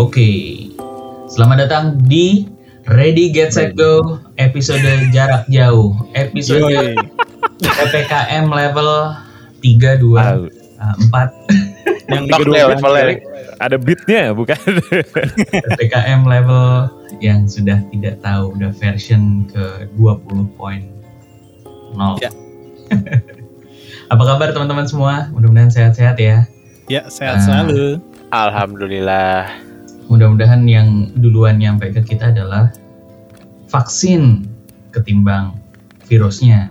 Oke, selamat datang di Ready Get Set Go episode jarak jauh, episode Yoi. PPKM level 3, 2, Tahu. 4, Yang Mentok tiga deh, dua levelnya. ada beatnya bukan? PPKM level yang sudah tidak tahu, udah version ke 20.0. Ya. Apa kabar teman-teman semua? Mudah-mudahan sehat-sehat ya. Ya, sehat Ah. selalu. Alhamdulillah. Mudah-mudahan yang duluan nyampe ke kita adalah vaksin ketimbang virusnya.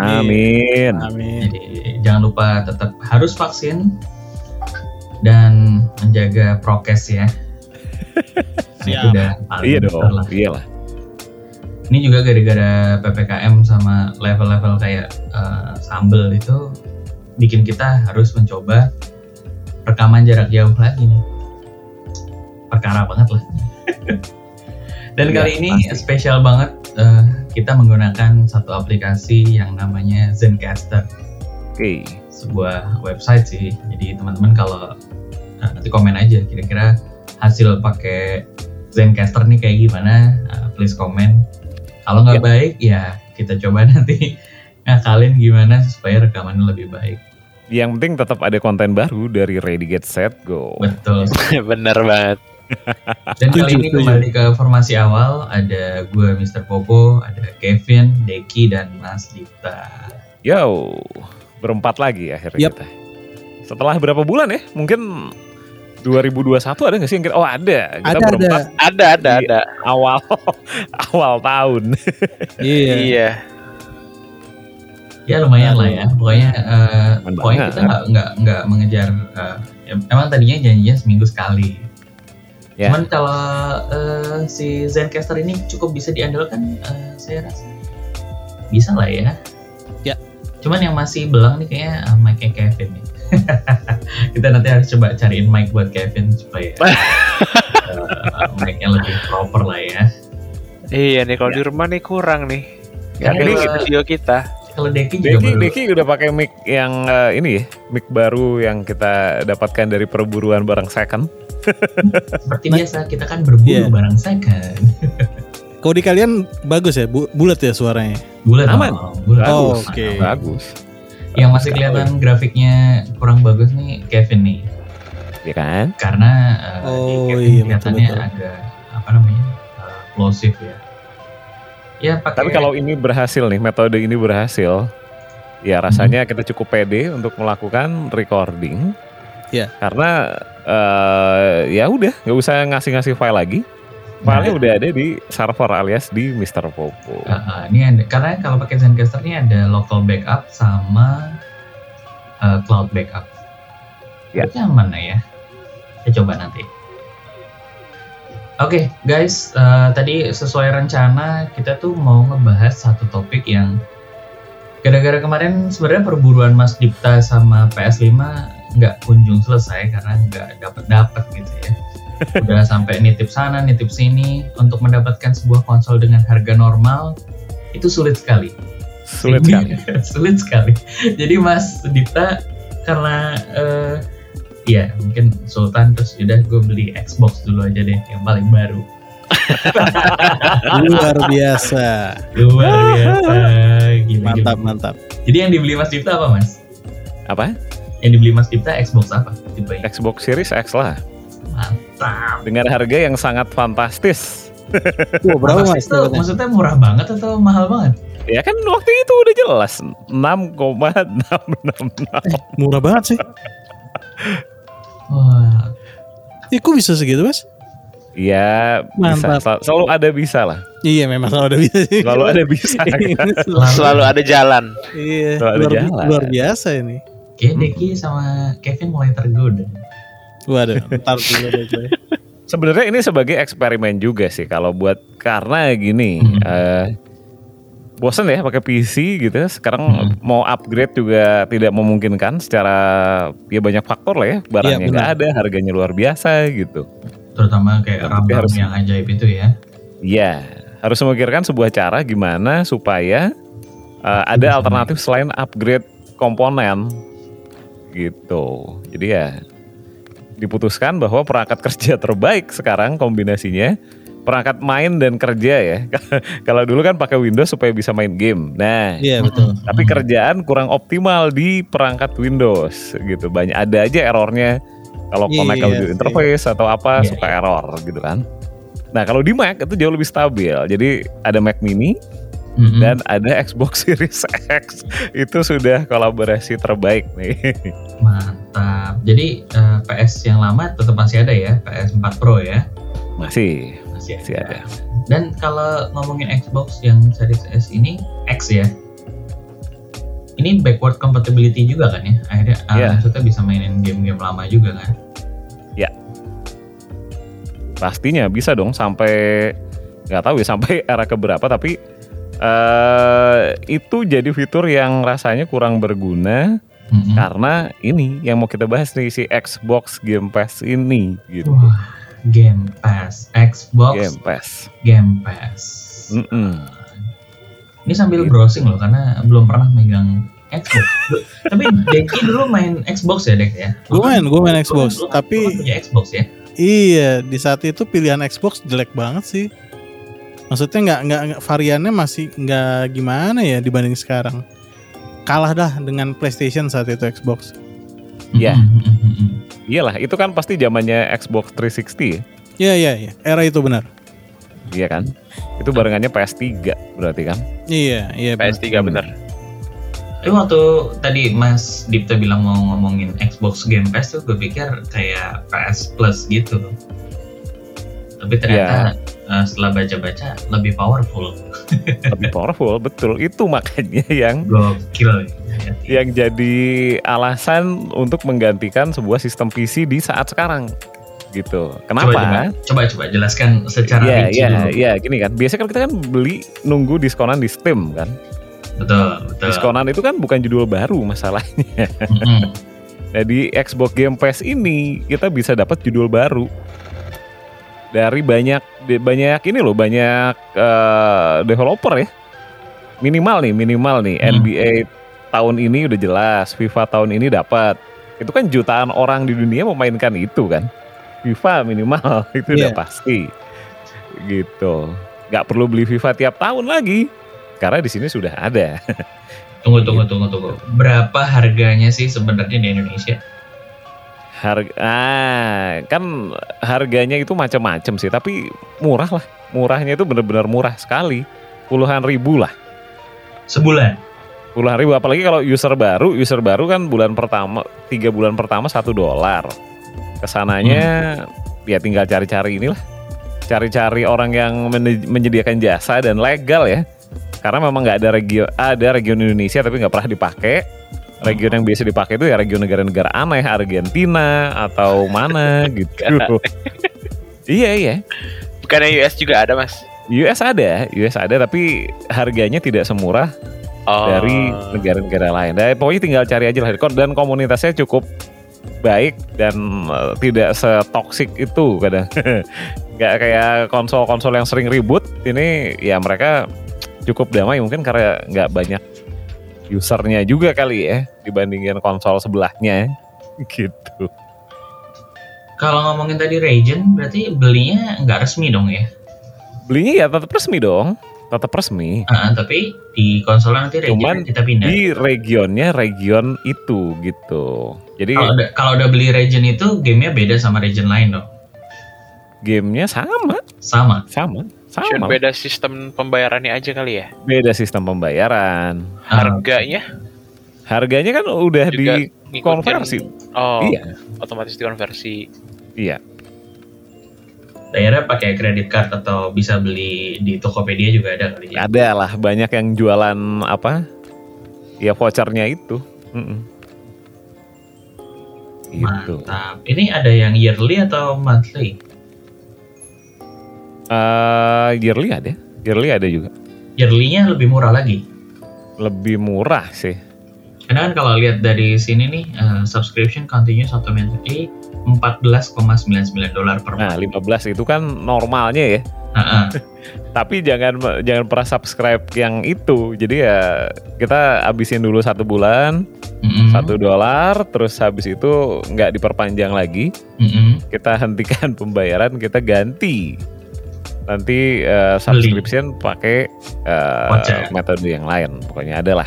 Amin. Amin. Jadi jangan lupa tetap harus vaksin dan menjaga prokes ya. Nah, itu Siap. udah paling Iya dong. lah. Iya lah. Ini juga gara-gara ppkm sama level-level kayak eh, sambel itu bikin kita harus mencoba rekaman jarak jauh lagi nih. Perkara banget lah. Dan Iya, kali ini pasti. spesial banget eh, kita menggunakan satu aplikasi yang namanya Zencaster. Oke. sebuah website sih. Jadi teman-teman kalau nah, nanti komen aja kira-kira hasil pakai Zencaster nih kayak gimana? Nah, please komen. Kalau nggak Ya. baik ya kita coba nanti ngakalin gimana supaya rekamannya lebih baik. Yang penting tetap ada konten baru dari Ready Get Set Go. Betul. Bener banget. Dan kali ini kembali ke formasi awal ada gue Mr. Popo, ada Kevin, Deki dan Mas Dita. Yo, berempat lagi akhirnya Yap. kita. Setelah berapa bulan ya? Mungkin 2021 ada nggak sih yang kita? Oh ada. Kita Ada, ada. berempat Ada, ada, Iya. ada. awal awal tahun. Iya. Iya. Ya lumayan lah ya. Pokoknya eh, Aman pokoknya kita nggak nggak nggak mengejar. eh, em- emang tadinya janjinya seminggu sekali. Ya. Cuman kalau eh, si Zencaster ini cukup bisa diandalkan, eh, saya rasa bisa lah ya. Ya. Cuman yang masih belang nih kayaknya uh, mic-nya Kevin nih. kita nanti harus coba cariin mic buat Kevin supaya eh, mic-nya lebih proper lah ya. Iya nih kalau di rumah nih kurang nih. Ya, kalau- studio kita. Kalau Deki juga Deki, baru. Deki udah pakai mic yang eh, ini ya, mic baru yang kita dapatkan dari perburuan barang second. Seperti biasa kita kan berburu Iya. barang second. Kalau di kalian bagus ya, bu- bulat ya suaranya. Bulat Aman. dong, bulat. Oh, Bagus, oke. bagus. Yang masih kelihatan grafiknya kurang bagus nih Kevin nih. Ya kan? Karena uh, Oh, Kevin iya, kelihatannya betul-betul. agak apa namanya? uh, plosive ya. Ya pakai Tapi kalau ini berhasil nih, metode ini berhasil, ya rasanya kita cukup pede untuk melakukan recording. Ya. Karena eh, ya udah, nggak usah ngasih-ngasih file lagi. Filenya udah ada di server alias di Mr. Popo. Uh, uh, ini ada, karena kalau pakai Zencaster ini ada local backup sama uh, cloud backup. Ya. Itu yang mana ya? Kita coba nanti. Oke guys, uh, tadi sesuai rencana kita tuh mau ngebahas satu topik yang gara-gara kemarin sebenarnya perburuan Mas Dipta sama PS5 nggak kunjung selesai karena nggak dapet dapet gitu ya. Udah sampai nitip sana, nitip sini untuk mendapatkan sebuah konsol dengan harga normal itu sulit sekali. Sulit sekali. sulit sekali. Jadi Mas Dita karena eh, ya mungkin Sultan terus udah gue beli Xbox dulu aja deh yang paling baru. Luar biasa. Luar biasa. Gila, Mantap, gila. mantap. Jadi yang dibeli Mas Dipta apa Mas? Apa? Yang dibeli Mas Dipta Xbox apa? Tipenya? Xbox Series X lah. Mantap. Dengan harga yang sangat fantastis. Wah, berapa Fantastis mas? tuh, maksudnya murah banget atau mahal banget? Ya kan waktu itu udah jelas 6,666. Murah banget sih. Wah, Ih, kok bisa segitu mas? Ya bisa. Sel- selalu ada bisa lah. Iya, memang selalu ada bisa sih. Selalu ada bisa. kan? Selalu. Selalu ada jalan. Iya, Selalu ada luar, jalan. luar biasa ini. kayak Deki sama Kevin mulai tergoda. Waduh, ntar dulu deh gue. Sebenarnya ini sebagai eksperimen juga sih kalau buat karena gini, Hmm. eh, bosen ya pakai PC gitu. Sekarang Hmm. mau upgrade juga tidak memungkinkan secara ya banyak faktor lah ya. Barangnya Iya, nggak benar. ada, harganya luar biasa gitu. Terutama kayak RAM-RAM harus- yang ajaib itu ya. Iya, harus memikirkan sebuah cara gimana supaya eh, ada Bisa alternatif selain upgrade komponen gitu. Jadi ya diputuskan bahwa perangkat kerja terbaik sekarang kombinasinya perangkat main dan kerja ya. Kalau dulu kan pakai Windows supaya bisa main game. Nah, Iya betul. tapi kerjaan kurang optimal di perangkat Windows gitu. Banyak ada aja errornya kalau Iya connect audio sih. interface atau apa Iya, suka error gitu kan. Nah, kalau di Mac itu jauh lebih stabil. Jadi ada Mac Mini Mm-mm. dan ada Xbox Series X. Itu sudah kolaborasi terbaik nih. mantap. Jadi eh, PS yang lama tetap masih ada ya, PS4 Pro ya. Masih Masih masih ada. Dan kalau ngomongin Xbox yang Series S ini X ya. Ini backward compatibility juga kan ya? Akhirnya ah, Iya. maksudnya bisa mainin game-game lama juga kan? Pastinya bisa dong sampai nggak tahu ya sampai era keberapa tapi eh itu jadi fitur yang rasanya kurang berguna Mm-mm. karena ini yang mau kita bahas nih si Xbox Game Pass ini gitu. Wah, Game Pass, Xbox Game Pass. Game Pass. Mm-mm. Ini sambil Gitu. browsing loh karena belum pernah megang Xbox. Lu- Tapi Deki dulu main Xbox ya Dek ya? Gue main, gue main Lu- Xbox. lu- lu Tapi kan punya Xbox ya? iya di saat itu pilihan Xbox jelek banget sih. Maksudnya nggak nggak variannya masih nggak gimana ya dibanding sekarang. Kalah dah dengan PlayStation saat itu Xbox. Iya. Mm-mm. Iyalah, itu kan pasti zamannya Xbox 360 ya. Iya iya iya. Era itu benar. Iya kan? Itu barengannya PS3 berarti kan? Iya iya. benar. PS3 bener. Tapi waktu tadi Mas Dipta bilang mau ngomongin Xbox Game Pass tuh gue pikir kayak PS Plus gitu. Tapi ternyata eh, setelah baca-baca lebih powerful. Lebih powerful, betul. Itu makanya yang Gokil. Ya. yang jadi alasan untuk menggantikan sebuah sistem PC di saat sekarang gitu. Coba, coba, Kenapa? coba coba jelaskan secara Iya, rinci iya, dulu. iya, gini kan. Biasanya kan kita kan beli nunggu diskonan di Steam kan. Betul, betul. Diskonan itu kan bukan judul baru masalahnya. Mm-mm. Nah, di Xbox Game Pass ini kita bisa dapat judul baru dari banyak banyak ini loh, banyak eh, developer ya. Minimal nih, minimal nih Hmm. NBA tahun ini udah jelas, FIFA tahun ini dapat. Itu kan jutaan orang di dunia memainkan itu kan. FIFA minimal itu udah Iya. pasti. Gitu. Gak perlu beli FIFA tiap tahun lagi. Karena di sini sudah ada. Tunggu, tunggu, tunggu, tunggu. Berapa harganya sih sebenarnya di Indonesia? Harga ah, kan harganya itu macam-macam sih, tapi murah lah. Murahnya itu benar-benar murah sekali. Puluhan ribu lah. Sebulan. Puluhan ribu apalagi kalau user baru, user baru kan bulan pertama tiga bulan pertama satu dolar. Ke sananya ya tinggal cari-cari inilah. Cari-cari orang yang menyediakan jasa dan legal ya. Karena memang nggak ada region ada region Indonesia tapi nggak pernah dipakai. Region yang biasa dipakai itu ya region negara-negara aneh, Argentina atau mana gitu. iya iya. Bukannya US juga ada mas? US ada, US ada tapi harganya tidak semurah Oh. dari negara-negara lain. Dan pokoknya tinggal cari aja lah. Dan komunitasnya cukup baik dan eh, tidak setoksik itu kadang. Gak kayak konsol-konsol yang sering ribut. Ini ya mereka cukup damai mungkin karena nggak banyak usernya juga kali ya dibandingin konsol sebelahnya gitu. Kalau ngomongin tadi region, berarti belinya nggak resmi dong ya? Belinya ya tetap resmi dong, tetap resmi. Ah, tapi di konsolnya nanti region Cuman kita pindah. Di regionnya region itu gitu. Jadi Kalau udah, kalau udah beli region itu, gamenya beda sama region lain dong. gamenya sama, Sama. sama, Cuma sama. beda sistem pembayarannya aja kali ya. Beda sistem pembayaran. Ah, Harganya Harganya kan udah juga dikonversi. ngikutin- Oh, Iya, otomatis dikonversi. iya. Daerah pakai kredit card atau bisa beli di Tokopedia juga ada kali ya. Ada lah banyak yang jualan apa? Ya vouchernya itu. Mm-mm. Gitu. Mantap. Ini ada yang yearly atau monthly? Eh, yearly ada, yearly ada juga. Yearly-nya lebih murah lagi. Lebih murah sih. Karena kan kalau lihat dari sini nih, eh, subscription continuous automatically 14,99 dolar per Nah, month. 15 itu kan normalnya ya. Ah. Tapi jangan jangan pernah subscribe yang itu. Jadi ya kita abisin dulu satu bulan. Satu dolar, terus habis itu nggak diperpanjang lagi, Mm-mm. kita hentikan pembayaran, kita ganti nanti eh, subscription pakai Voucher. metode yang lain. Pokoknya ada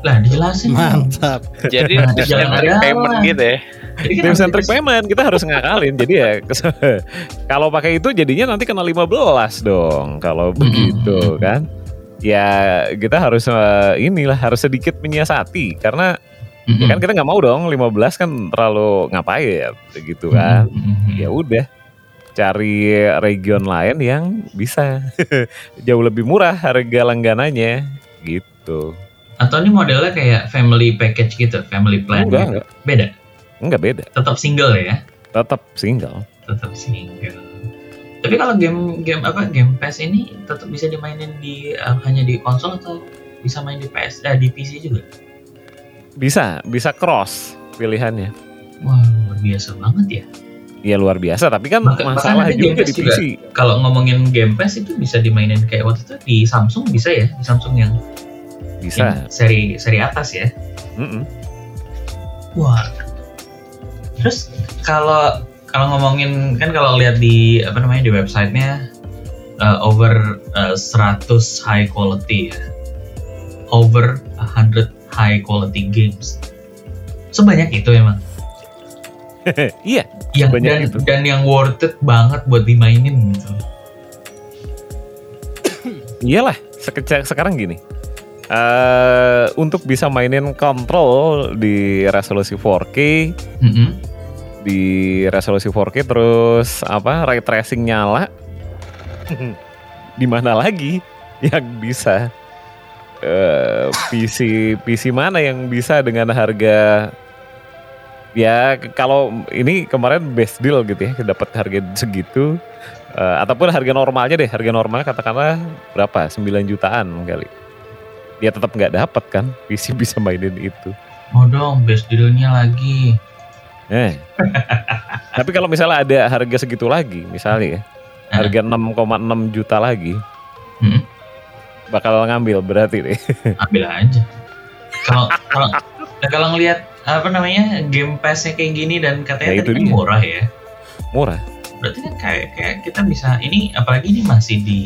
lah. Dijelasin. Mantap. Jadi Nah, ada payment gitu ya. Kan and harus- trick payment kita harus ngakalin. Jadi ya kalau pakai itu jadinya nanti kena 15 dong kalau begitu kan. Ya kita harus eh, inilah harus sedikit menyiasati karena ya kan kita nggak mau dong 15 kan terlalu ngapain gitu kan. Mm-mm. Ya udah cari region lain yang bisa jauh lebih murah harga langganannya gitu. Atau ini modelnya kayak family package gitu, family plan. Enggak, gitu. enggak. Beda. Enggak beda. Tetap single ya. Tetap single. Tetap single. Tapi kalau game game apa game PS ini tetap bisa dimainin di eh, hanya di konsol atau bisa main di PS eh, di PC juga. Bisa, bisa cross pilihannya. Wah luar biasa banget ya. Ya luar biasa, tapi kan Bahkan- masalah juga di Pass juga. PC. Kalau ngomongin game PS itu bisa dimainin kayak waktu itu di Samsung bisa ya, di Samsung yang, Bisa. yang seri seri atas ya. Mm-mm. Wah. Terus kalau kalau ngomongin kan kalau lihat di apa namanya di websitenya uh, over uh, 100 high quality ya. Over 100 high quality games. Sebanyak itu emang. iya, Yang dan itu. dan yang worth it banget buat dimainin gitu. iyalah. Sekarang gini. Eh untuk bisa mainin kontrol di resolusi 4K, Mm-mm. di resolusi 4K terus apa ray tracing nyala, di mana lagi yang bisa? eh PC PC mana yang bisa dengan harga ya kalau ini kemarin best deal gitu ya dapat harga segitu Eh, ataupun harga normalnya deh harga normalnya katakanlah berapa 9 jutaan kali dia tetap nggak dapat kan PC bisa mainin itu Mau dong best dealnya lagi. eh tapi kalau misalnya ada harga segitu lagi misalnya ya harga 6,6 juta lagi Hmm. bakal ngambil berarti deh ambil aja. Kalau kalau nah, kalau ngelihat apa namanya game pass-nya kayak gini dan katanya Ya, itu murah ya. murah Berarti kan kayak kayak kita bisa ini apalagi ini masih di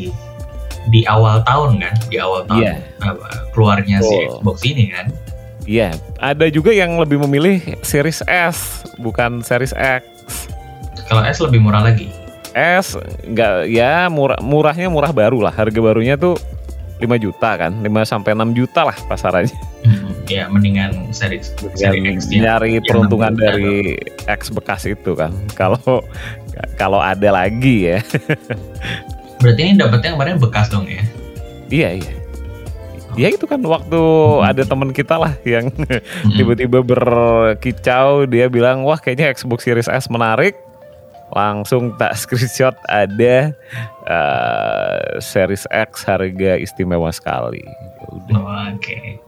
di awal tahun kan, di awal tahun apa, keluarnya si Betul. Xbox ini kan. Iya, ada juga yang lebih memilih Series S bukan Series X. Kalau S lebih murah lagi. S nggak ya murah murahnya murah baru lah. Harga barunya tuh 5 juta kan, 5 sampai 6 juta lah pasarannya. Hmm, ya mendingan seri seri X ya. nyari peruntungan 6 juta dari X bekas itu kan. Kalau kalau ada lagi ya. Berarti ini dapetnya kemarin bekas dong ya. Iya, iya. Ya itu kan waktu ada teman kita lah yang Hmm. tiba-tiba berkicau dia bilang wah kayaknya Xbox Series S menarik langsung tak screenshot ada eh, Series X harga istimewa sekali udah. Oh, Oke.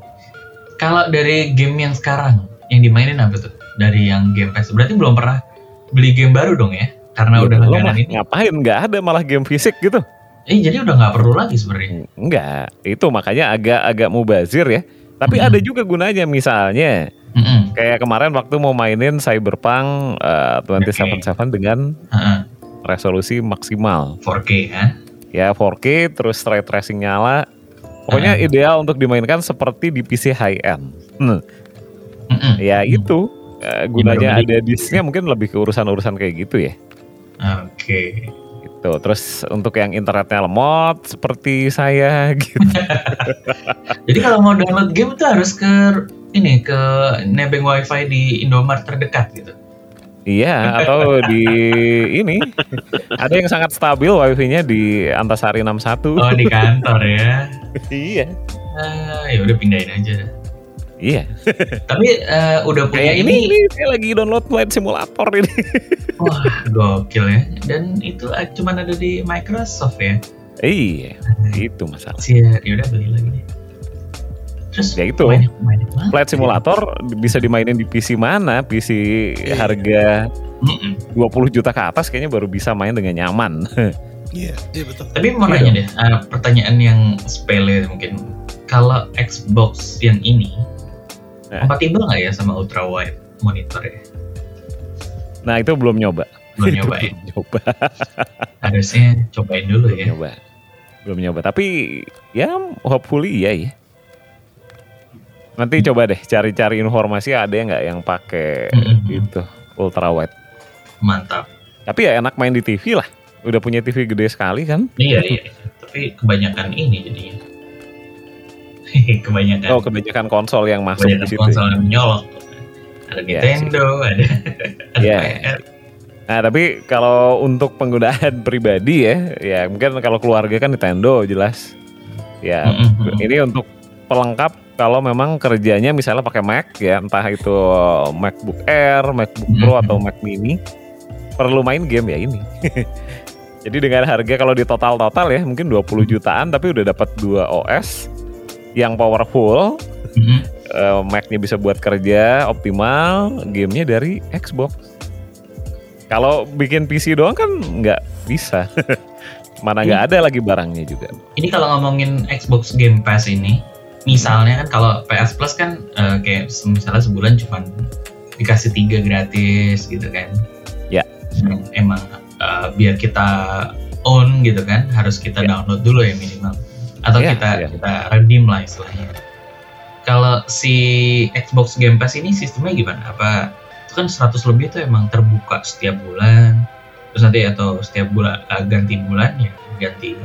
Kalau dari game yang sekarang yang dimainin apa tuh? Dari yang game pass berarti belum pernah beli game baru dong ya? Karena Ya, udah langganan lah, ini. ngapain nggak ada malah game fisik gitu Eh jadi udah nggak perlu lagi sebenarnya. Enggak, itu makanya agak-agak mubazir ya. Tapi Mm-mm. ada juga gunanya misalnya Mm-mm. kayak kemarin waktu mau mainin Cyberpunk eh, 2077 dengan Heeh, resolusi maksimal. 4K ya. ya 4K terus ray tracing nyala pokoknya Ah. ideal untuk dimainkan seperti di PC high end Hmm, Mm-mm. ya itu eh, gunanya beli. ada disknya mungkin lebih ke urusan-urusan kayak gitu ya Oke. gitu terus untuk yang internetnya lemot seperti saya gitu Jadi kalau mau download game tuh harus ke ini ke nebeng wifi di Indomaret terdekat gitu. iya atau di ini ada yang sangat stabil wifi-nya di Antasari 61 Oh di kantor ya. iya Ah, ya udah pindahin aja. Iya Tapi eh, udah punya kayak ini, ini saya lagi download Flight Simulator ini Wah, gokil ya. Dan itu eh, cuman ada di Microsoft ya. iya itu masalah Siap, ya udah beli lagi deh. Terus Ya itu. Banyak banget. Flight Simulator bisa dimainin di PC mana? PC harga Mm-mm. 20 juta ke atas kayaknya baru bisa main dengan nyaman. Iya, iya betul. Tapi mau Iya nanya deh, eh, pertanyaan yang sepele mungkin. Kalau Xbox yang ini Nah. Kompatibel nggak ya sama ultra wide monitor ya? Nah itu belum nyoba. Belum nyoba ya. belum nyoba. Harusnya cobain dulu belum ya. nyoba. Belum nyoba. Tapi ya hopefully iya ya. Nanti coba deh cari-cari informasi ada nggak yang pakai Mhm. itu ultra wide. Mantap. Tapi ya enak main di TV lah. Udah punya TV gede sekali kan? Iya iya. Tapi kebanyakan ini jadinya. kebanyakan. Oh kebanyakan konsol yang masuk di kebanyakan situ. konsol yang menyolok. Ada Iya Nintendo, ada ada Iya. PR. Nah tapi kalau untuk penggunaan pribadi ya, ya mungkin kalau keluarga kan Nintendo jelas. Ya Mm-mm. ini untuk pelengkap kalau memang kerjanya misalnya pakai Mac ya, entah itu MacBook Air, MacBook Pro Mhm. atau Mac Mini, perlu main game ya ini. Jadi dengan harga kalau di total-total ya mungkin 20 jutaan tapi udah dapat dua OS yang powerful, Mhm. eh, Mac-nya bisa buat kerja optimal, gamenya dari Xbox. Kalau bikin PC doang kan nggak bisa. Mana nggak ada lagi barangnya juga. Ini kalau ngomongin Xbox Game Pass ini, misalnya kan kalau PS Plus kan eh, kayak misalnya sebulan cuma dikasih tiga gratis gitu kan. Ya. Emang eh, biar kita own gitu kan, harus kita Ya. download dulu ya minimal. Atau Ya, kita ya. kita redeem lah istilahnya. Kalau si Xbox Game Pass ini sistemnya gimana? Apa itu kan 100 lebih itu emang terbuka setiap bulan? Terus nanti atau setiap bulan eh, ganti bulan ya ganti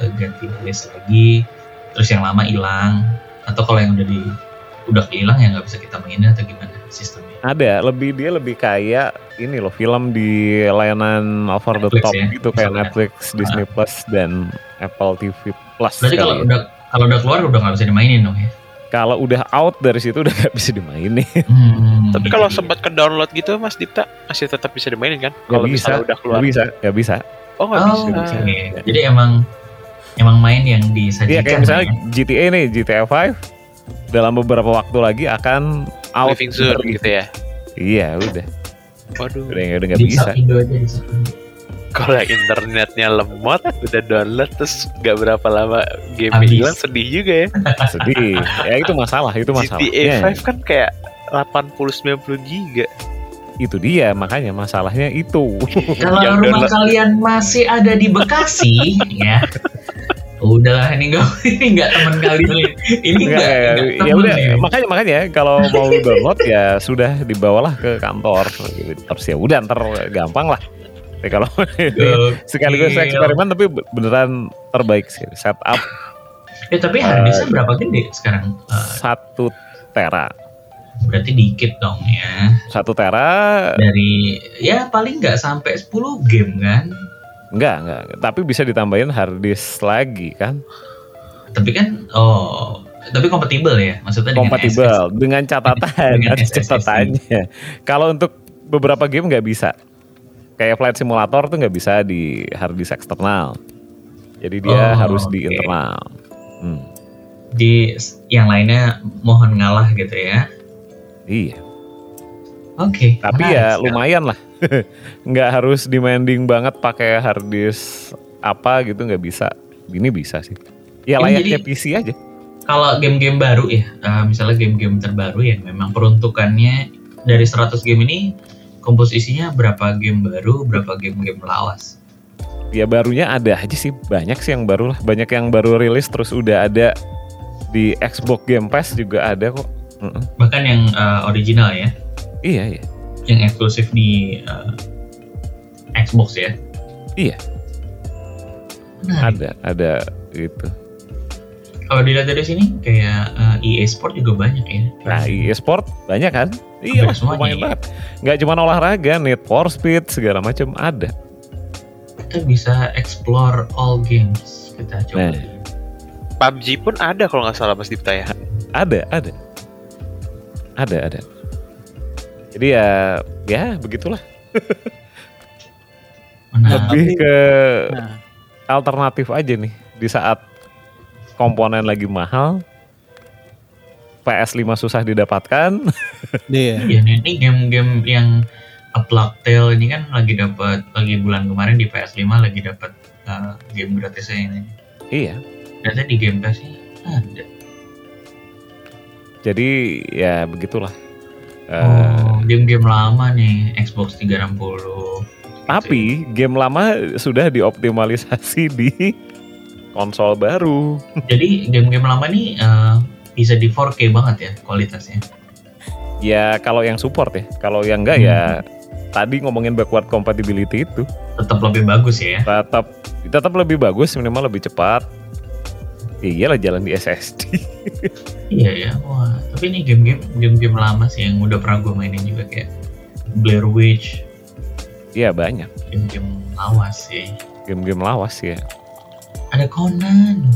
eh, ganti list lagi terus yang lama hilang atau kalau yang udah di udah hilang ya nggak bisa kita mainin atau gimana sistemnya Ada, lebih dia lebih kayak ini loh film di layanan over the Netflix top ya, gitu kayak misalnya. Netflix, Disney Plus dan Apple TV Plus. berarti kalau ya. udah kalau udah keluar udah nggak bisa dimainin dong ya Kalau udah out dari situ udah gak bisa dimainin. Hmm, Tapi kalau sempat ke download gitu Mas Dipta masih tetap bisa dimainin kan? Kalau bisa, udah keluar. Gak bisa, gak bisa. Oh nggak oh, bisa. oke. jadi emang emang main yang disajikan Iya kayak misalnya ya? GTA nih, GTA 5 dalam beberapa waktu lagi akan out. Living Zone dari- gitu ya. Iya udah, Waduh. udah udah gak bisa. Aja. Kalau internetnya lemot udah download terus nggak berapa lama game hilang sedih juga ya. Sedih. ya itu masalah, itu masalah. GTA 5 kan kayak 80 90 giga. Itu dia makanya masalahnya itu. kalau Yang rumah download- kalian masih ada di Bekasi ya udah ini enggak ini enggak teman kalian ini Enggak, enggak, ya, ya temen udah ini. makanya makanya kalau mau download ya sudah dibawalah ke kantor gitu. terus ya udah ntar gampang lah Tapi kalau sekaligus Gokil. eksperimen tapi beneran terbaik sih setup Ya tapi harddisknya berapa gede sekarang? Eh, satu tera berarti dikit dong ya. satu tera Dari ya paling nggak sampai 10 game kan. enggak enggak tapi bisa ditambahin hard disk lagi kan Tapi kan oh tapi kompatibel ya maksudnya dengan kompatibel SS. dengan catatan Dengan ada catatannya kalau untuk beberapa game nggak bisa kayak flight simulator tuh nggak bisa di hard disk eksternal. Jadi dia Oh, harus di internal. Hmm, Di yang lainnya mohon ngalah gitu ya. iya. Oke. tapi menarik ya lumayan lah. Nggak harus demanding banget pakai hard disk apa gitu nggak bisa. Ini bisa sih. Ya layaknya jadi- PC aja. Kalau game-game baru ya, eh, misalnya game-game terbaru yang memang peruntukannya dari 100 game ini komposisinya berapa game baru, berapa game-game lawas. ya barunya ada aja sih banyak sih yang baru lah banyak yang baru rilis terus udah ada di Xbox Game Pass juga ada kok Mm-mm. Bahkan yang eh, original ya. iya iya yang eksklusif di uh, Xbox ya. Iya. Menarik. ada ada gitu Kalau dilihat dari sini kayak uh, EA Sport juga banyak ya. nah EA Sport banyak kan iya lumayan banget nggak cuma olahraga Need for Speed segala macam ada Kita bisa explore all games. Kita coba. Nah. PUBG pun ada kalau nggak salah Mas Dipta ya. ada ada ada ada jadi ya ya begitulah Menarik. lebih tapi- ke Nah, alternatif aja nih di saat komponen lagi mahal PS5 susah didapatkan Iya nih, ini game-game yang A Plague Tale ini kan lagi dapat lagi bulan kemarin di PS5 lagi dapat uh, game gratisnya ini. iya Ternyata di Game Pass-nya ada. Jadi ya begitulah. Eh, Oh, game-game lama nih Xbox 360. Tapi game lama sudah dioptimalisasi di konsol baru. Jadi game-game lama nih eh, bisa di 4K banget ya kualitasnya. Ya kalau yang support ya. Kalau yang enggak ya tadi ngomongin backward compatibility itu Tetap lebih bagus ya. tetap tetap lebih bagus minimal lebih cepat. Ya iyalah jalan di SSD. Iya ya. Wah, tapi ini game-game game-game lama sih yang udah pernah gue mainin juga kayak Blair Witch, Iya banyak game-game lawas sih. game-game lawas ya. Ada Conan.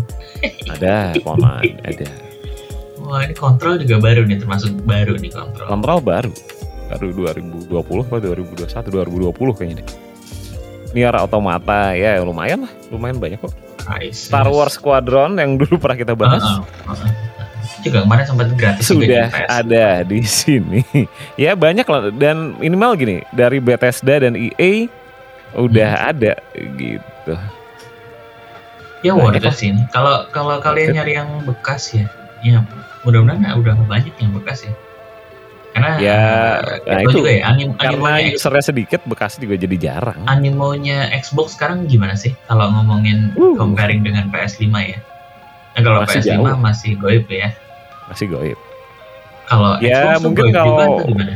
Ada Conan, ada. Wah, ini kontrol juga baru nih, termasuk baru nih kontrol. Kontrol baru. Baru 2020 apa 2021 2020 kayaknya deh. Nier Automata ya lumayan lah, lumayan banyak kok. Crysis. Star Wars Squadron yang dulu pernah kita bahas Ah, ah, ah. Juga kemarin sempat gratis juga di sudah PS. ada di sini. ya banyak lah dan minimal gini dari Bethesda dan EA udah Hmm. ada gitu. Ya worth it sih. Kalau kalau kalian nyari yang bekas ya, ya mudah-mudahan udah banyak yang bekas ya. Karena Ya, eh, nah itu juga ya anim Karena animonya usernya sedikit bekas juga jadi jarang. animonya Xbox sekarang gimana sih kalau ngomongin Uh. comparing dengan PS5 ya? Nah, kalau Masih PS5 jauh. masih goib ya. Masih goib. Kalau Ya, Xbox mungkin goib juga kalau- gimana?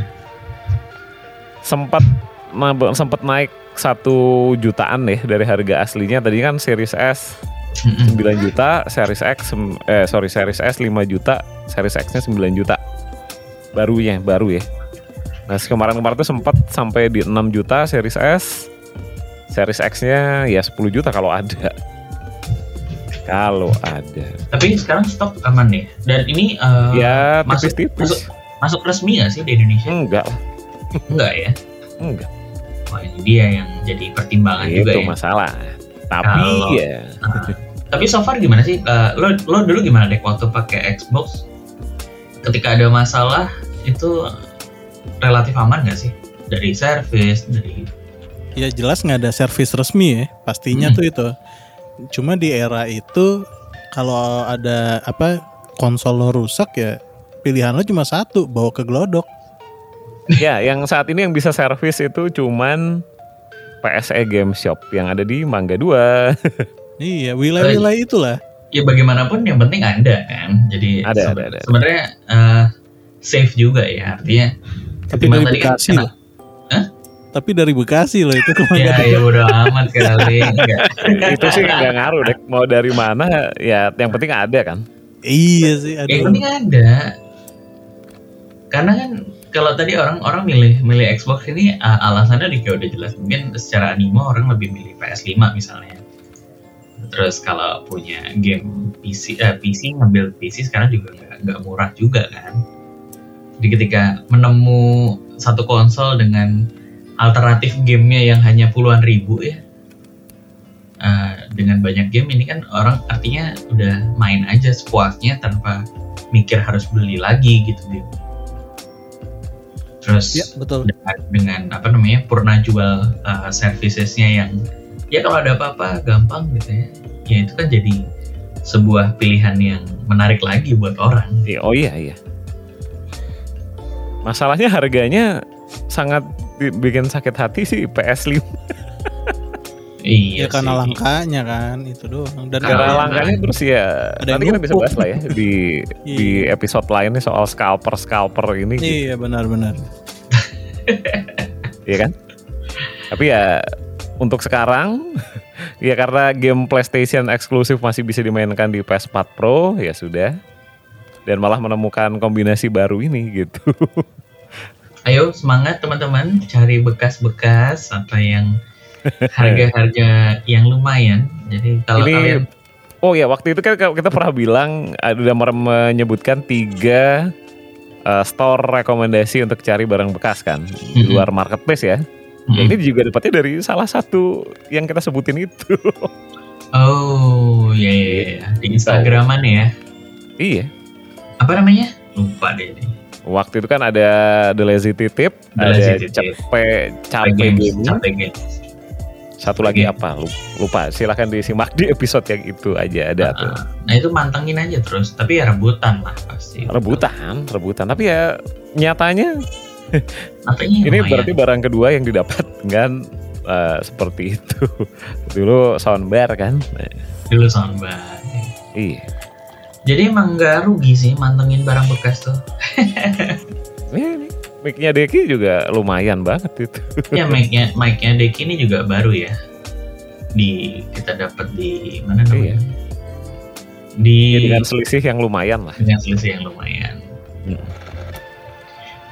sempat nah, sempat naik satu jutaan ya dari harga aslinya tadi kan Series S Mm-mm. 9 juta, Series X eh sorry Series S 5 juta, Series X-nya 9 juta. Barunya, baru ya. Nah, kemarin-kemarin tuh sempat sampai di 6 juta Series S. Series X-nya ya 10 juta kalau ada. Kalau ada. Tapi sekarang stok aman nih. Dan ini eh, ya masuk- tipis-tipis. masuk resmi nggak sih di Indonesia? Enggak Enggak ya. enggak. Wah ini dia yang jadi pertimbangan Itu juga ya. masalah. Tapi Kalau- ya Tapi so far gimana sih? Eh, lo lo dulu gimana deh waktu pakai Xbox? Ketika ada masalah itu relatif aman nggak sih? Dari service, dari Ya jelas nggak ada servis resmi ya, pastinya Hmm. tuh itu. Cuma di era itu kalau ada apa konsol lo rusak ya pilihan lo cuma satu, bawa ke Glodok. ya yang saat ini yang bisa servis itu cuman PSE Game Shop yang ada di Mangga 2. Iya, wilayah-wilayah itulah. Ya bagaimanapun yang penting ada kan. Jadi Ada, seben- ada, ada. sebenarnya eh, safe juga ya artinya. Tapi ketimbang dari tadi kan Bekasi loh. Tapi dari Bekasi loh itu ke mana? Ya ya udah amat kali. Itu sih nggak ngaruh deh mau dari mana ya yang penting ada kan Iya sih, Yang aduh. penting ada. Karena kan kalau tadi orang-orang milih milih Xbox ini uh, alasannya juga udah jelas. Mungkin secara animo orang lebih milih PS5 misalnya. Terus kalau punya game PC, eh, PC ngambil PC sekarang juga nggak murah juga kan. Jadi ketika menemu satu konsol dengan alternatif gamenya yang hanya puluhan ribu ya, eh, dengan banyak game ini kan orang artinya udah main aja sepuasnya tanpa mikir harus beli lagi gitu dia. Terus Ya, betul. dengan, dengan apa namanya purna jual uh, servicesnya yang ya kalau ada apa-apa gampang gitu ya ya itu kan jadi sebuah pilihan yang menarik lagi buat orang Iya, oh iya iya masalahnya harganya sangat bi- bikin sakit hati sih PS5 iya Ya karena sih. langkanya kan itu doang. Dan Karena karena langka. langkanya terus ya Ada nanti kita bisa bahas lah ya di di Iya. episode lainnya soal scalper scalper ini gitu. Iya benar-benar. Iya kan? Tapi ya untuk sekarang ya karena game PlayStation eksklusif masih bisa dimainkan di PS4 Pro ya sudah. Dan malah menemukan kombinasi baru ini gitu. ayo semangat teman-teman cari bekas-bekas atau yang harga-harga yang lumayan jadi kalau Ini- kalian Oh ya waktu itu kan kita pernah bilang ada udah menyebutkan tiga uh, store rekomendasi untuk cari barang bekas kan di luar marketplace ya. Ya ini juga dapatnya dari salah satu yang kita sebutin itu. oh ya ya, ya. di Instagraman ya iya. apa namanya lupa deh ini Waktu itu kan ada The Lazy Tip, The ada Lazy Tip. Capek. Satu lagi apa? Lu- Lupa. Silahkan disimak di episode yang itu aja ada tuh. Nah itu mantengin aja terus, tapi ya rebutan lah pasti. Rebutan, rebutan. Tapi ya nyatanya ini berarti barang kedua yang didapat kan eh, seperti itu. Dulu soundbar kan. Dulu soundbar. iya. Jadi emang nggak rugi sih mantengin barang bekas tuh. Ini, ini mic-nya Deki juga lumayan banget itu. ya mic-nya mic-nya Deki ini juga baru ya. Di kita dapat di mana namanya? Di Ya, dengan selisih yang lumayan lah. dengan selisih yang lumayan. Hmm.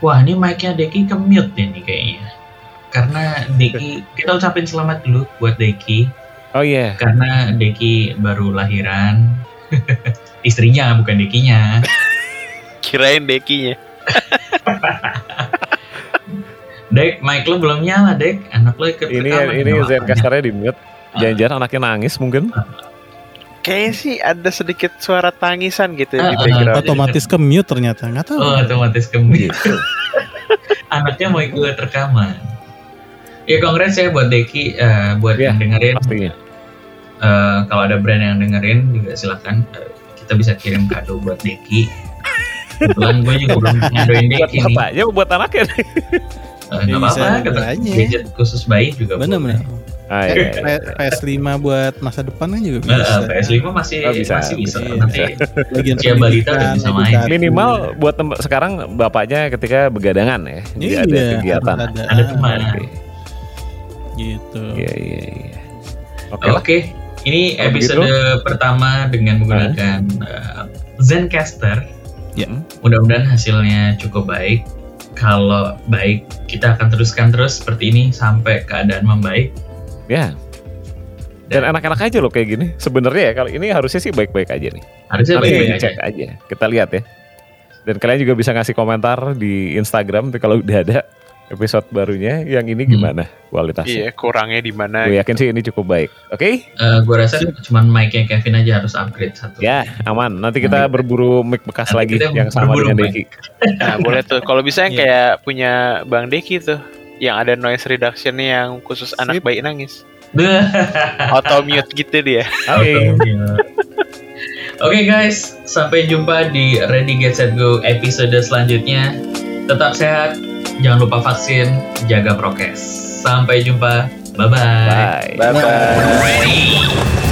Wah ini mic-nya Deki ke mute nih nih kayaknya. Karena Deki kita ucapin selamat dulu buat Deki Oh iya. karena Deki baru lahiran. Istrinya bukan Dekinya. Kirain dekinya. Dek, mic lo belum nyala, Dek. Anak lo ikut Ini rekaman ini. Zencasternya di mute. Jangan-jangan anaknya nangis mungkin. Kayaknya sih ada sedikit suara tangisan gitu Ah, di ah, background. Otomatis ke mute ternyata nggak tahu. Oh, otomatis ke mute. Gitu. Anaknya mau ikut rekaman. Ya congrats ya buat Deki, eh, buat Ya, yang dengerin. Pastinya. Eh, kalau ada brand yang dengerin juga silakan eh, kita bisa kirim kado buat Deki. Kebetulan gue juga belum ngadoin Buat Deki nih. bapaknya buat anaknya. nih. Nggak Ya, apa-apa, gadget khusus bayi juga. Bener boleh. bener. Ah, Kan iya, iya. P- PS5 buat masa depan kan juga Eh, bisa. eh, PS5 masih Oh, bisa, masih bisa. bisa. Nanti Bagian Usia balita udah bisa main. Minimal buat tem- sekarang bapaknya ketika begadangan ya. Jadi Iya, ada kegiatan. Ada, ada teman. Oke. Gitu. Iya iya iya. Oke Oke, lah. ini episode pertama dengan menggunakan eh, Zencaster. Ya. Mudah-mudahan hasilnya cukup baik. Kalau baik, kita akan teruskan terus seperti ini sampai keadaan membaik. Ya. Dan enak-enak aja loh kayak gini. Sebenarnya ya kalau ini harusnya sih baik-baik aja nih. Harusnya baik-baik aja. aja. Kita lihat ya. Dan kalian juga bisa ngasih komentar di Instagram tapi kalau udah ada episode barunya yang ini Hmm. gimana kualitasnya. Iya, kurangnya di mana? Gue yakin sih ini cukup baik. Oke? Eh, gua rasa cuma mic-nya Kevin aja harus upgrade satu. Ya, aman. Nanti kita Nanti- berburu mic bekas nanti lagi yang sama dengan mic. Deki. Nah, boleh tuh. Kalau bisa yang Iya. kayak punya Bang Deki tuh, yang ada noise reduction yang khusus anak Sip. bayi nangis. Auto mute gitu dia. Oke. Oke guys, sampai jumpa di Ready Get Set Go episode selanjutnya. Tetap sehat, jangan lupa vaksin, jaga prokes. Sampai jumpa, bye-bye. Bye. Bye bye. Ready.